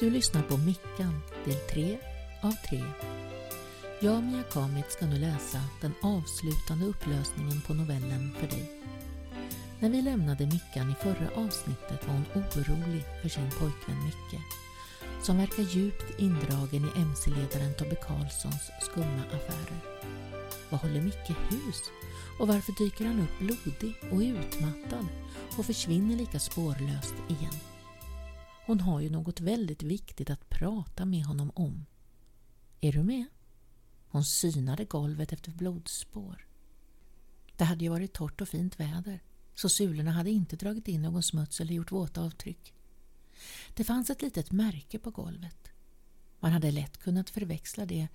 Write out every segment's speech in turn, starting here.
Du lyssnar på Mickan del 3 av 3. Jag, Mia Kamit, ska nu läsa den avslutande upplösningen på novellen för dig. När vi lämnade Mickan i förra avsnittet var hon orolig för sin pojkvän Micke som verkar djupt indragen i mc-ledaren Tobbe Karlssons skumma affärer. Vad håller Micke hus? Och varför dyker han upp blodig och utmattad och försvinner lika spårlöst igen? Hon har ju något väldigt viktigt att prata med honom om. Är du med? Hon synade golvet efter blodspår. Det hade ju varit torrt och fint väder, så sulorna hade inte dragit in någon smuts eller gjort våta avtryck. Det fanns ett litet märke på golvet. Man hade lätt kunnat förväxla det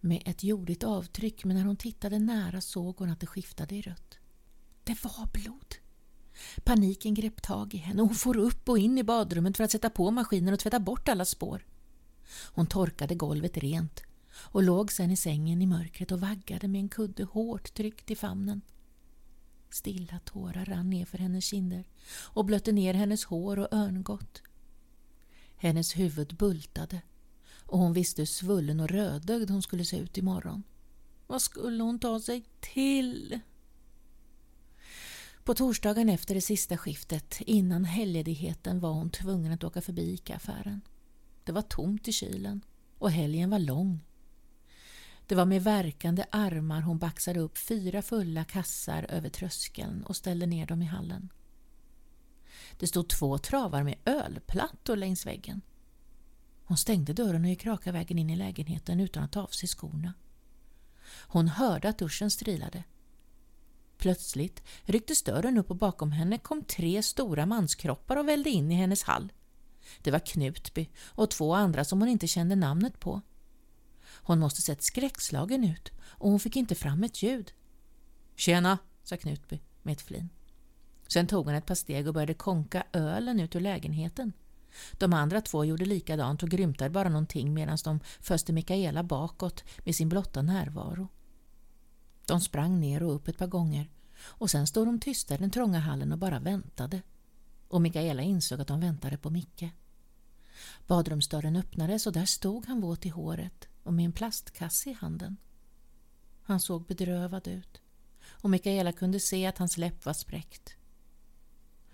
med ett jordigt avtryck men när hon tittade nära såg hon att det skiftade i rött. Det var blod. Paniken grep tag i henne och hon for upp och in i badrummet för att sätta på maskinen och tvätta bort alla spår. Hon torkade golvet rent och låg sedan i sängen i mörkret och vaggade med en kudde hårt tryckt i famnen. Stilla tårar rann ner för hennes kinder och blötte ner hennes hår och örngott. Hennes huvud bultade och hon visste hur svullen och rödögd hon skulle se ut imorgon. Vad skulle hon ta sig till? På torsdagen efter det sista skiftet, innan helgledigheten, var hon tvungen att åka förbi ICA-affären. Det var tomt i kylen och helgen var lång. Det var med verkande armar hon baxade upp fyra fulla kassar över tröskeln och ställde ner dem i hallen. Det stod två travar med ölplattor längs väggen. Hon stängde dörren och gick raka vägen in i lägenheten utan att ta av sig skorna. Hon hörde att duschen strilade. Plötsligt rycktes dörren upp och bakom henne kom tre stora manskroppar och välde in i hennes hall. Det var Knutby och två andra som hon inte kände namnet på. Hon måste sett skräckslagen ut och hon fick inte fram ett ljud. Tjena, sa Knutby med ett flin. Sen tog hon ett par steg och började konka ölen ut ur lägenheten. De andra två gjorde likadant och grymtade bara någonting medan de föste Mikaela bakåt med sin blotta närvaro. De sprang ner och upp ett par gånger och sen stod de tysta i den trånga hallen och bara väntade. Och Mikaela insåg att de väntade på Micke. Badrumsdörren öppnades och där stod han våt i håret och med en plastkasse i handen. Han såg bedrövad ut och Mikaela kunde se att hans läpp var spräckt.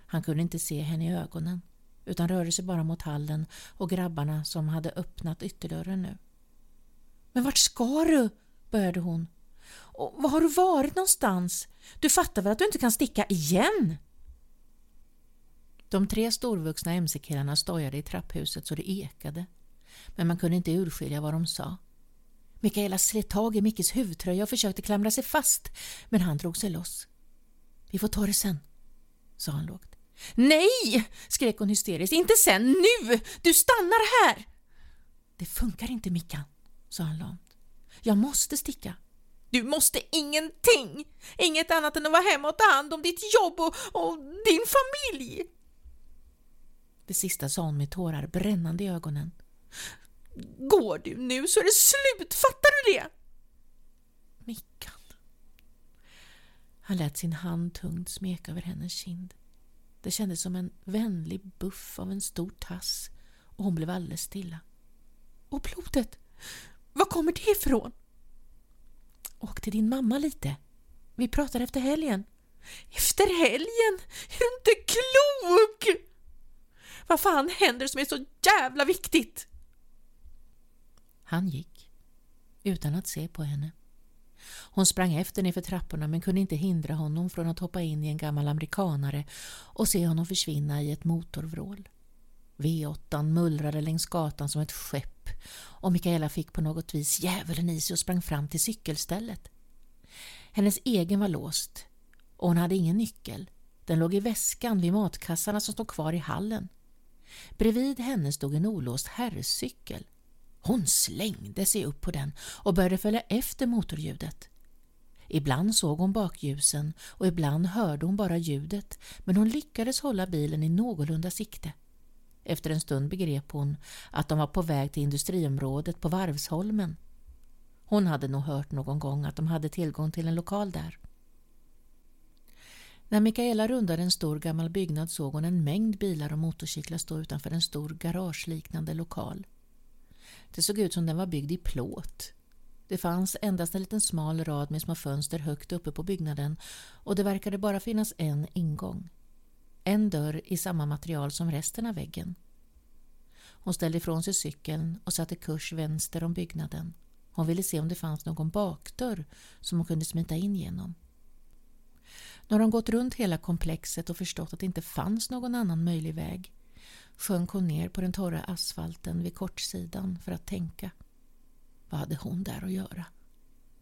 Han kunde inte se henne i ögonen utan rörde sig bara mot hallen och grabbarna som hade öppnat ytterdörren nu. Men vart ska du? började hon. Och var har du varit någonstans? Du fattar väl att du inte kan sticka igen? De tre storvuxna mc-killarna stojade i trapphuset så det ekade. Men man kunde inte urskilja vad de sa. Mikaela slet tag i Mickes huvudtröja och försökte klamra sig fast, men han drog sig loss. Vi får ta det sen, sa han lågt. Nej! skrek hon hysteriskt. Inte sen, nu! Du stannar här! Det funkar inte, Mickan, sa han lamt. Jag måste sticka. Du måste ingenting! Inget annat än att vara hemma och ta hand om ditt jobb och, och din familj! Det sista sa hon med tårar brännande i ögonen. Går du nu så är det slut, fattar du det? Mickan. Han lät sin hand tungt smeka över hennes kind. Det kändes som en vänlig buff av en stor tass och hon blev alldeles stilla. Och blodet, var kommer det ifrån? Åk till din mamma lite. Vi pratar efter helgen. Efter helgen? Är du inte klok? Vad fan händer som är så jävla viktigt? Han gick, utan att se på henne. Hon sprang efter nerför trapporna men kunde inte hindra honom från att hoppa in i en gammal amerikanare och se honom försvinna i ett motorvrål. V8 mullrade längs gatan som ett skepp och Mikaela fick på något vis djävulen i sig och sprang fram till cykelstället. Hennes egen var låst och hon hade ingen nyckel. Den låg i väskan vid matkassarna som stod kvar i hallen. Bredvid henne stod en olåst herrcykel. Hon slängde sig upp på den och började följa efter motorljudet. Ibland såg hon bakljusen och ibland hörde hon bara ljudet men hon lyckades hålla bilen i någorlunda sikte. Efter en stund begrep hon att de var på väg till industriområdet på Varvsholmen. Hon hade nog hört någon gång att de hade tillgång till en lokal där. När Mikaela rundade en stor gammal byggnad såg hon en mängd bilar och motorcyklar stå utanför en stor garageliknande lokal. Det såg ut som den var byggd i plåt. Det fanns endast en liten smal rad med små fönster högt uppe på byggnaden och det verkade bara finnas en ingång. En dörr i samma material som resten av väggen. Hon ställde ifrån sig cykeln och satte kurs vänster om byggnaden. Hon ville se om det fanns någon bakdörr som hon kunde smita in genom. När hon gått runt hela komplexet och förstått att det inte fanns någon annan möjlig väg sjönk hon ner på den torra asfalten vid kortsidan för att tänka. Vad hade hon där att göra?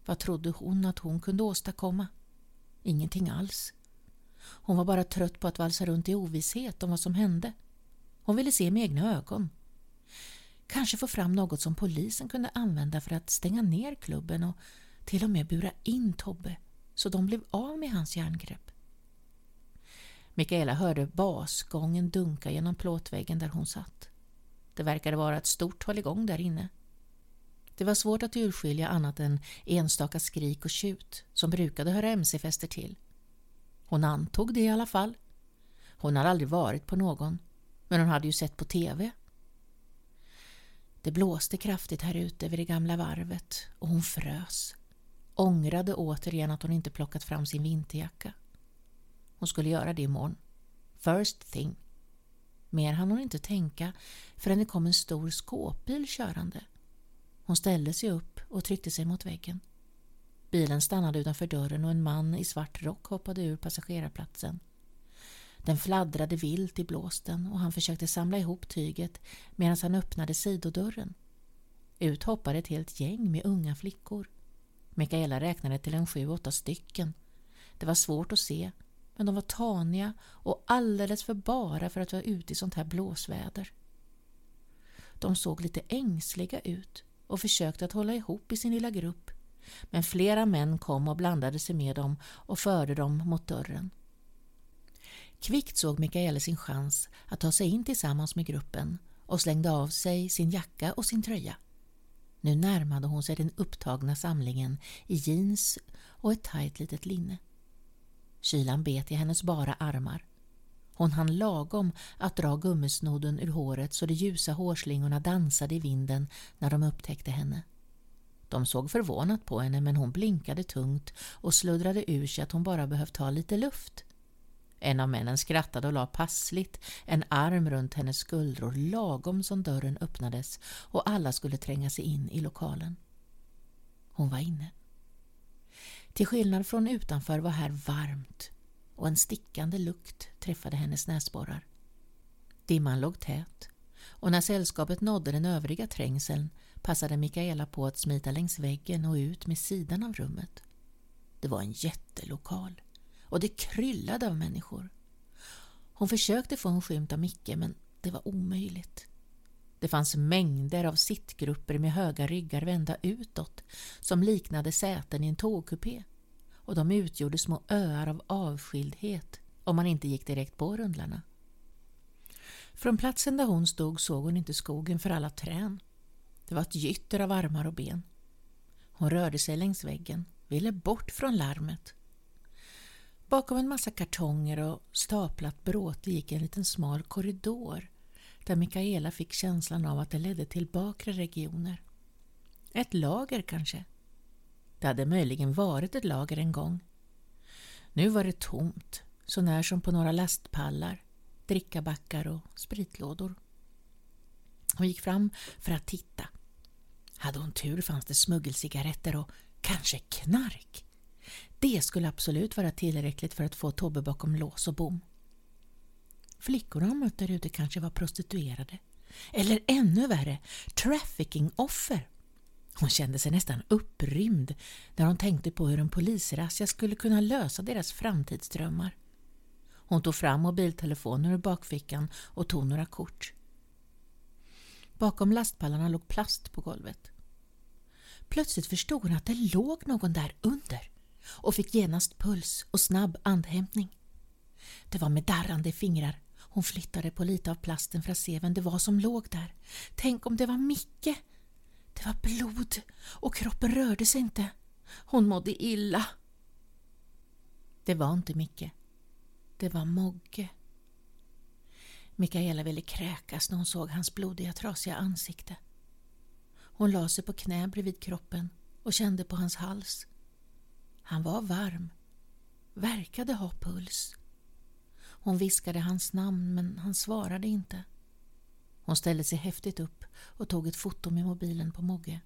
Vad trodde hon att hon kunde åstadkomma? Ingenting alls. Hon var bara trött på att valsa runt i ovisshet om vad som hände. Hon ville se med egna ögon. Kanske få fram något som polisen kunde använda för att stänga ner klubben och till och med bura in Tobbe så de blev av med hans järngrepp. Mikaela hörde basgången dunka genom plåtväggen där hon satt. Det verkade vara ett stort hålligång där inne. Det var svårt att urskilja annat än enstaka skrik och tjut som brukade höra mc-fester till. Hon antog det i alla fall. Hon hade aldrig varit på någon, men hon hade ju sett på tv. Det blåste kraftigt här ute vid det gamla varvet och hon frös. Ångrade återigen att hon inte plockat fram sin vinterjacka. Hon skulle göra det imorgon. First thing. Mer hann hon inte tänka förrän det kom en stor skåpbil körande. Hon ställde sig upp och tryckte sig mot väggen. Bilen stannade utanför dörren och en man i svart rock hoppade ur passagerarplatsen. Den fladdrade vilt i blåsten och han försökte samla ihop tyget medan han öppnade sidodörren. Ut hoppade ett helt gäng med unga flickor. Mikaela räknade till en sju, åtta stycken. Det var svårt att se, men de var taniga och alldeles för bara för att vara ute i sånt här blåsväder. De såg lite ängsliga ut och försökte att hålla ihop i sin lilla grupp, men flera män kom och blandade sig med dem och förde dem mot dörren. Kvickt såg Mikaela sin chans att ta sig in tillsammans med gruppen och slängde av sig sin jacka och sin tröja. Nu närmade hon sig den upptagna samlingen i jeans och ett tajt litet linne. Kylan bet i hennes bara armar. Hon hann lagom att dra gummisnoden ur håret så de ljusa hårslingorna dansade i vinden när de upptäckte henne. De såg förvånat på henne men hon blinkade tungt och sluddrade ur sig att hon bara behövt ta lite luft. En av männen skrattade och la passligt en arm runt hennes skuldror lagom som dörren öppnades och alla skulle tränga sig in i lokalen. Hon var inne. Till skillnad från utanför var här varmt och en stickande lukt träffade hennes näsborrar. Dimman låg tät och när sällskapet nådde den övriga trängseln passade Mikaela på att smita längs väggen och ut med sidan av rummet. Det var en jättelokal och det kryllade av människor. Hon försökte få en skymt av Micke men det var omöjligt. Det fanns mängder av sittgrupper med höga ryggar vända utåt som liknade säten i en tågkupé och de utgjorde små öar av avskildhet om man inte gick direkt på rundlarna. Från platsen där hon stod såg hon inte skogen för alla trän. Det var ett gytter av armar och ben. Hon rörde sig längs väggen, ville bort från larmet. Bakom en massa kartonger och staplat bråte gick en liten smal korridor där Mikaela fick känslan av att det ledde till bakre regioner. Ett lager kanske? Det hade möjligen varit ett lager en gång. Nu var det tomt, så när som på några lastpallar, drickabackar och spritlådor. Hon gick fram för att titta. Hade hon tur fanns det smuggelcigaretter och kanske knark. Det skulle absolut vara tillräckligt för att få Tobbe bakom lås och bom. Flickorna hon mötte där ute kanske var prostituerade. Eller ännu värre, trafficking-offer. Hon kände sig nästan upprymd när hon tänkte på hur en polisrazzia skulle kunna lösa deras framtidsdrömmar. Hon tog fram mobiltelefonen ur bakfickan och tog några kort. Bakom lastpallarna låg plast på golvet. Plötsligt förstod hon att det låg någon där under och fick genast puls och snabb andhämtning. Det var med darrande fingrar hon flyttade på lite av plasten för att se vem det var som låg där. Tänk om det var Micke! Det var blod och kroppen rörde sig inte. Hon mådde illa. Det var inte Micke. Det var Mogge. Mikaela ville kräkas när hon såg hans blodiga trasiga ansikte. Hon la sig på knä bredvid kroppen och kände på hans hals. Han var varm, verkade ha puls. Hon viskade hans namn men han svarade inte. Hon ställde sig häftigt upp och tog ett foto med mobilen på Mogge.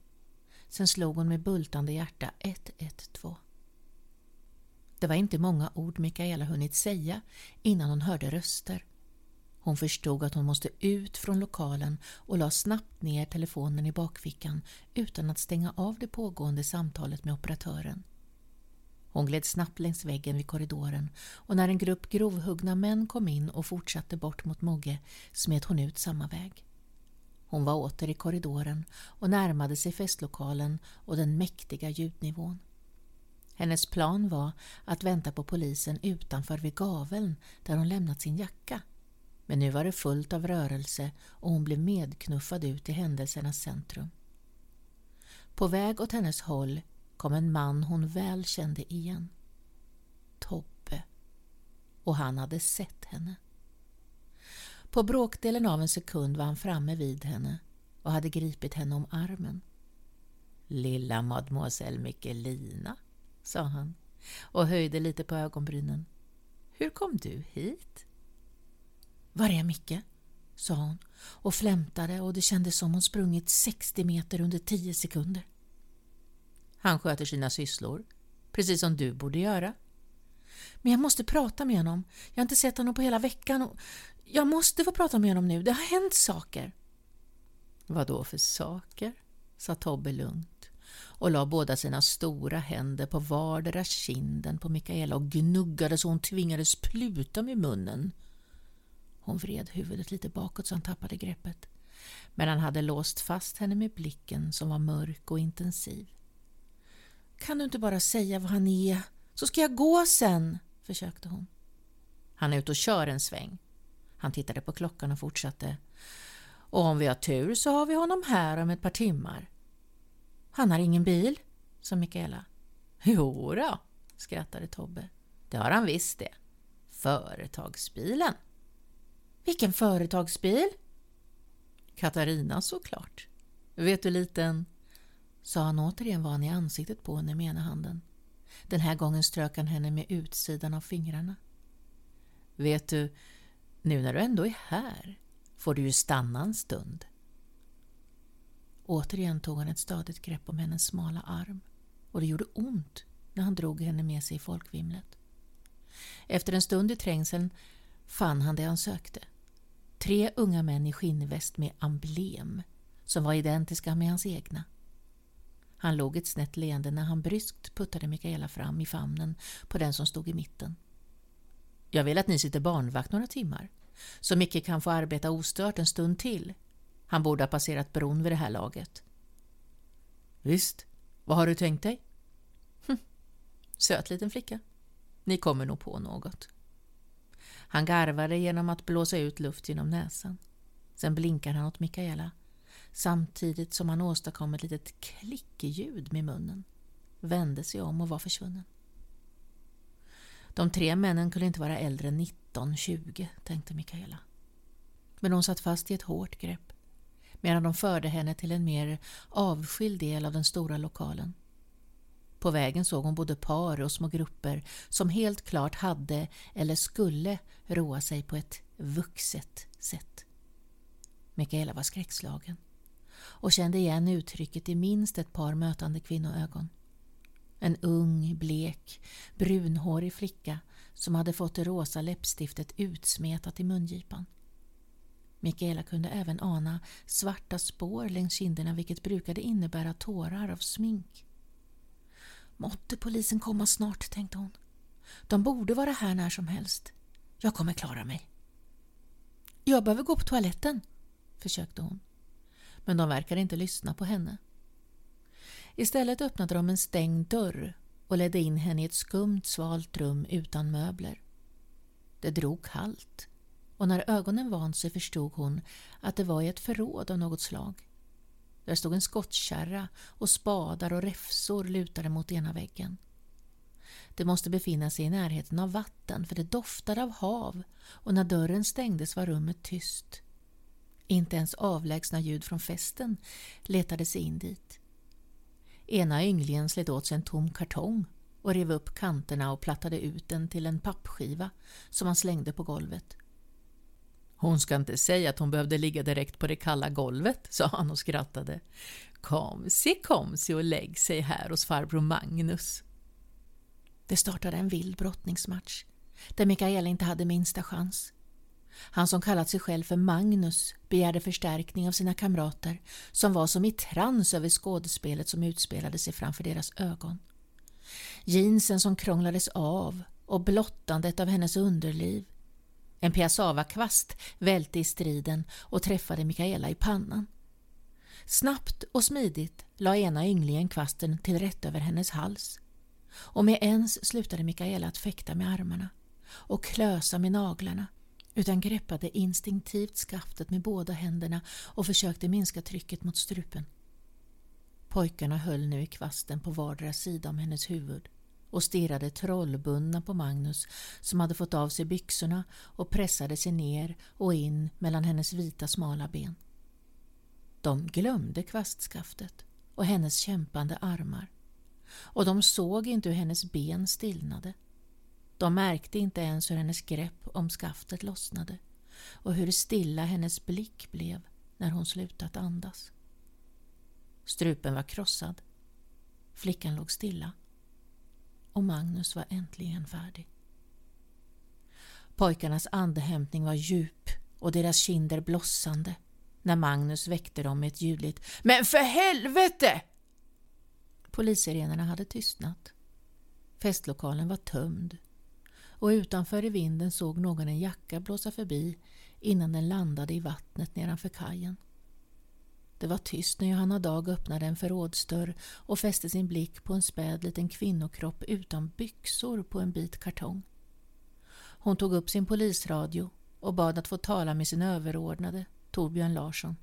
Sen slog hon med bultande hjärta 112. Det var inte många ord Mikaela hunnit säga innan hon hörde röster. Hon förstod att hon måste ut från lokalen och la snabbt ner telefonen i bakfickan utan att stänga av det pågående samtalet med operatören. Hon gled snabbt längs väggen vid korridoren och när en grupp grovhuggna män kom in och fortsatte bort mot Mogge smet hon ut samma väg. Hon var åter i korridoren och närmade sig festlokalen och den mäktiga ljudnivån. Hennes plan var att vänta på polisen utanför vid gaveln där hon lämnat sin jacka. Men nu var det fullt av rörelse och hon blev medknuffad ut i händelsernas centrum. På väg åt hennes håll kom en man hon väl kände igen. Tobbe. Och han hade sett henne. På bråkdelen av en sekund var han framme vid henne och hade gripit henne om armen. Lilla mademoiselle Mikkelina, sa han och höjde lite på ögonbrynen. Hur kom du hit? Var är Micke? sa hon och flämtade och det kändes som hon sprungit 60 meter under 10 sekunder. Han sköter sina sysslor, precis som du borde göra. Men jag måste prata med honom. Jag har inte sett honom på hela veckan och jag måste få prata med honom nu. Det har hänt saker. Vad då för saker? sa Tobbe lugnt och la båda sina stora händer på vardera kinden på Mikaela och gnuggade så hon tvingades pluta med munnen. Hon vred huvudet lite bakåt så han tappade greppet. Men han hade låst fast henne med blicken som var mörk och intensiv. Kan du inte bara säga vad han är, så ska jag gå sen, försökte hon. Han är ute och kör en sväng. Han tittade på klockan och fortsatte. Och om vi har tur så har vi honom här om ett par timmar. Han har ingen bil, sa Mikaela. Jo då, skrattade Tobbe. Det har han visst det. Företagsbilen. Vilken företagsbil? Katarina såklart. Vet du liten, sa han återigen vad han i ansiktet på henne med ena handen. Den här gången strök han henne med utsidan av fingrarna. Vet du, nu när du ändå är här får du ju stanna en stund. Återigen tog han ett stadigt grepp om hennes smala arm och det gjorde ont när han drog henne med sig i folkvimlet. Efter en stund i trängseln fann han det han sökte. Tre unga män i skinnväst med emblem som var identiska med hans egna. Han låg ett snett leende när han bryskt puttade Mikaela fram i famnen på den som stod i mitten. Jag vill att ni sitter barnvakt några timmar, så Micke kan få arbeta ostört en stund till. Han borde ha passerat bron vid det här laget. Visst, vad har du tänkt dig? Hm. Söt liten flicka. Ni kommer nog på något. Han garvade genom att blåsa ut luft genom näsan. Sen blinkade han åt Mikaela samtidigt som han åstadkom ett litet klickljud med munnen, vände sig om och var försvunnen. De tre männen kunde inte vara äldre än 19-20, tänkte Mikaela. Men hon satt fast i ett hårt grepp medan de förde henne till en mer avskild del av den stora lokalen. På vägen såg hon både par och små grupper som helt klart hade eller skulle roa sig på ett vuxet sätt. Mikaela var skräckslagen och kände igen uttrycket i minst ett par mötande kvinnoögon. En ung, blek, brunhårig flicka som hade fått det rosa läppstiftet utsmetat i mungipan. Mikaela kunde även ana svarta spår längs kinderna vilket brukade innebära tårar av smink. Måtte polisen komma snart, tänkte hon. De borde vara här när som helst. Jag kommer klara mig. Jag behöver gå på toaletten, försökte hon men de verkade inte lyssna på henne. Istället öppnade de en stängd dörr och ledde in henne i ett skumt svalt rum utan möbler. Det drog kallt och när ögonen vant sig förstod hon att det var i ett förråd av något slag. Där stod en skottkärra och spadar och räfsor lutade mot ena väggen. Det måste befinna sig i närheten av vatten för det doftade av hav och när dörren stängdes var rummet tyst. Inte ens avlägsna ljud från festen letade sig in dit. Ena ynglingen slet åt sig en tom kartong och rev upp kanterna och plattade ut den till en pappskiva som han slängde på golvet. Hon ska inte säga att hon behövde ligga direkt på det kalla golvet, sa han och skrattade. Kom, se kom se och lägg sig här hos farbror Magnus. Det startade en vild brottningsmatch där Mikaela inte hade minsta chans. Han som kallat sig själv för Magnus begärde förstärkning av sina kamrater som var som i trans över skådespelet som utspelade sig framför deras ögon. Jeansen som krånglades av och blottandet av hennes underliv. En piassavakvast välte i striden och träffade Mikaela i pannan. Snabbt och smidigt la ena ynglingen kvasten till rätt över hennes hals. Och med ens slutade Mikaela att fäkta med armarna och klösa med naglarna utan greppade instinktivt skaftet med båda händerna och försökte minska trycket mot strupen. Pojkarna höll nu i kvasten på vardera sida om hennes huvud och stirrade trollbundna på Magnus som hade fått av sig byxorna och pressade sig ner och in mellan hennes vita smala ben. De glömde kvastskaftet och hennes kämpande armar och de såg inte hur hennes ben stillnade. De märkte inte ens hur hennes grepp om skaftet lossnade och hur stilla hennes blick blev när hon slutat andas. Strupen var krossad. Flickan låg stilla. Och Magnus var äntligen färdig. Pojkarnas andehämtning var djup och deras kinder blossande när Magnus väckte dem med ett ljudligt ”Men för helvete!” Polissirenerna hade tystnat. Festlokalen var tömd och utanför i vinden såg någon en jacka blåsa förbi innan den landade i vattnet nedanför kajen. Det var tyst när Johanna Dag öppnade en förrådsdörr och fäste sin blick på en späd liten kvinnokropp utan byxor på en bit kartong. Hon tog upp sin polisradio och bad att få tala med sin överordnade, Torbjörn Larsson.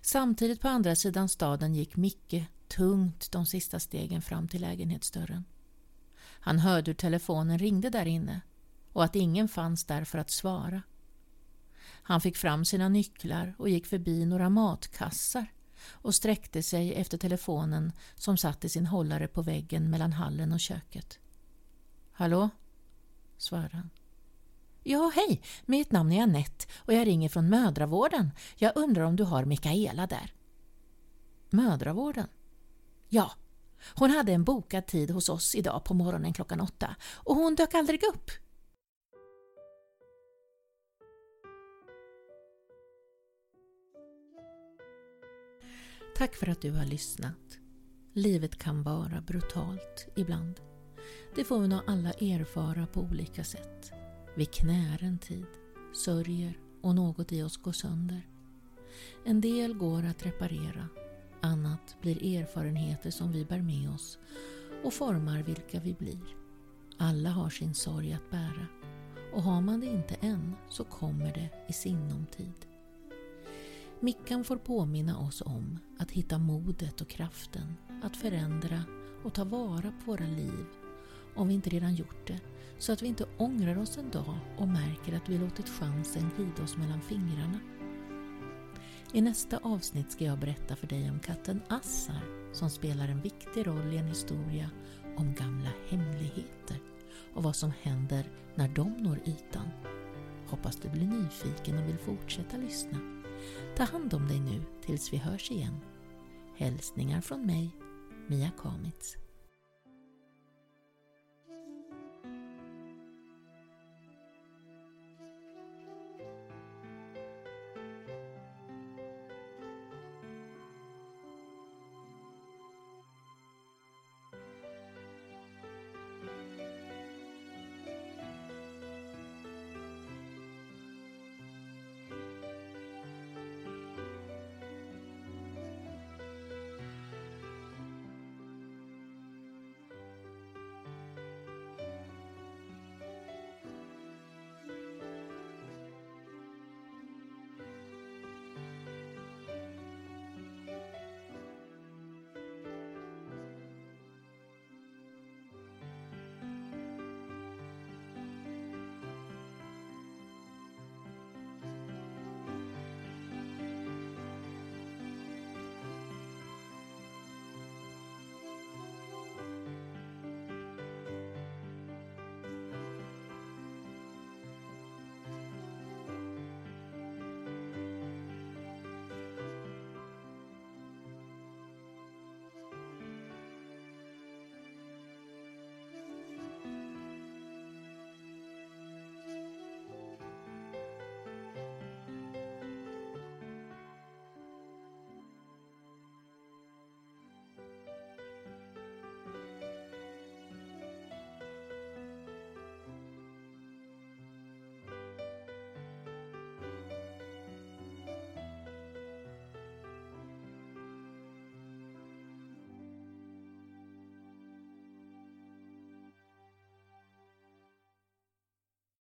Samtidigt på andra sidan staden gick Micke tungt de sista stegen fram till lägenhetsdörren. Han hörde hur telefonen ringde där inne och att ingen fanns där för att svara. Han fick fram sina nycklar och gick förbi några matkassar och sträckte sig efter telefonen som satt i sin hållare på väggen mellan hallen och köket. Hallå? svarade han. Ja, hej! Mitt namn är Annette och jag ringer från mödravården. Jag undrar om du har Mikaela där? Mödravården? Ja, hon hade en bokad tid hos oss idag på morgonen klockan åtta och hon dök aldrig upp. Tack för att du har lyssnat. Livet kan vara brutalt ibland. Det får vi nog alla erfara på olika sätt. Vi knär en tid, sörjer och något i oss går sönder. En del går att reparera, annat blir erfarenheter som vi bär med oss och formar vilka vi blir. Alla har sin sorg att bära och har man det inte än så kommer det i sinom tid. Mickan får påminna oss om att hitta modet och kraften att förändra och ta vara på våra liv om vi inte redan gjort det så att vi inte ångrar oss en dag och märker att vi låtit chansen glida oss mellan fingrarna. I nästa avsnitt ska jag berätta för dig om katten Assar som spelar en viktig roll i en historia om gamla hemligheter och vad som händer när de når ytan. Hoppas du blir nyfiken och vill fortsätta lyssna. Ta hand om dig nu tills vi hörs igen. Hälsningar från mig, Mia Kamitz.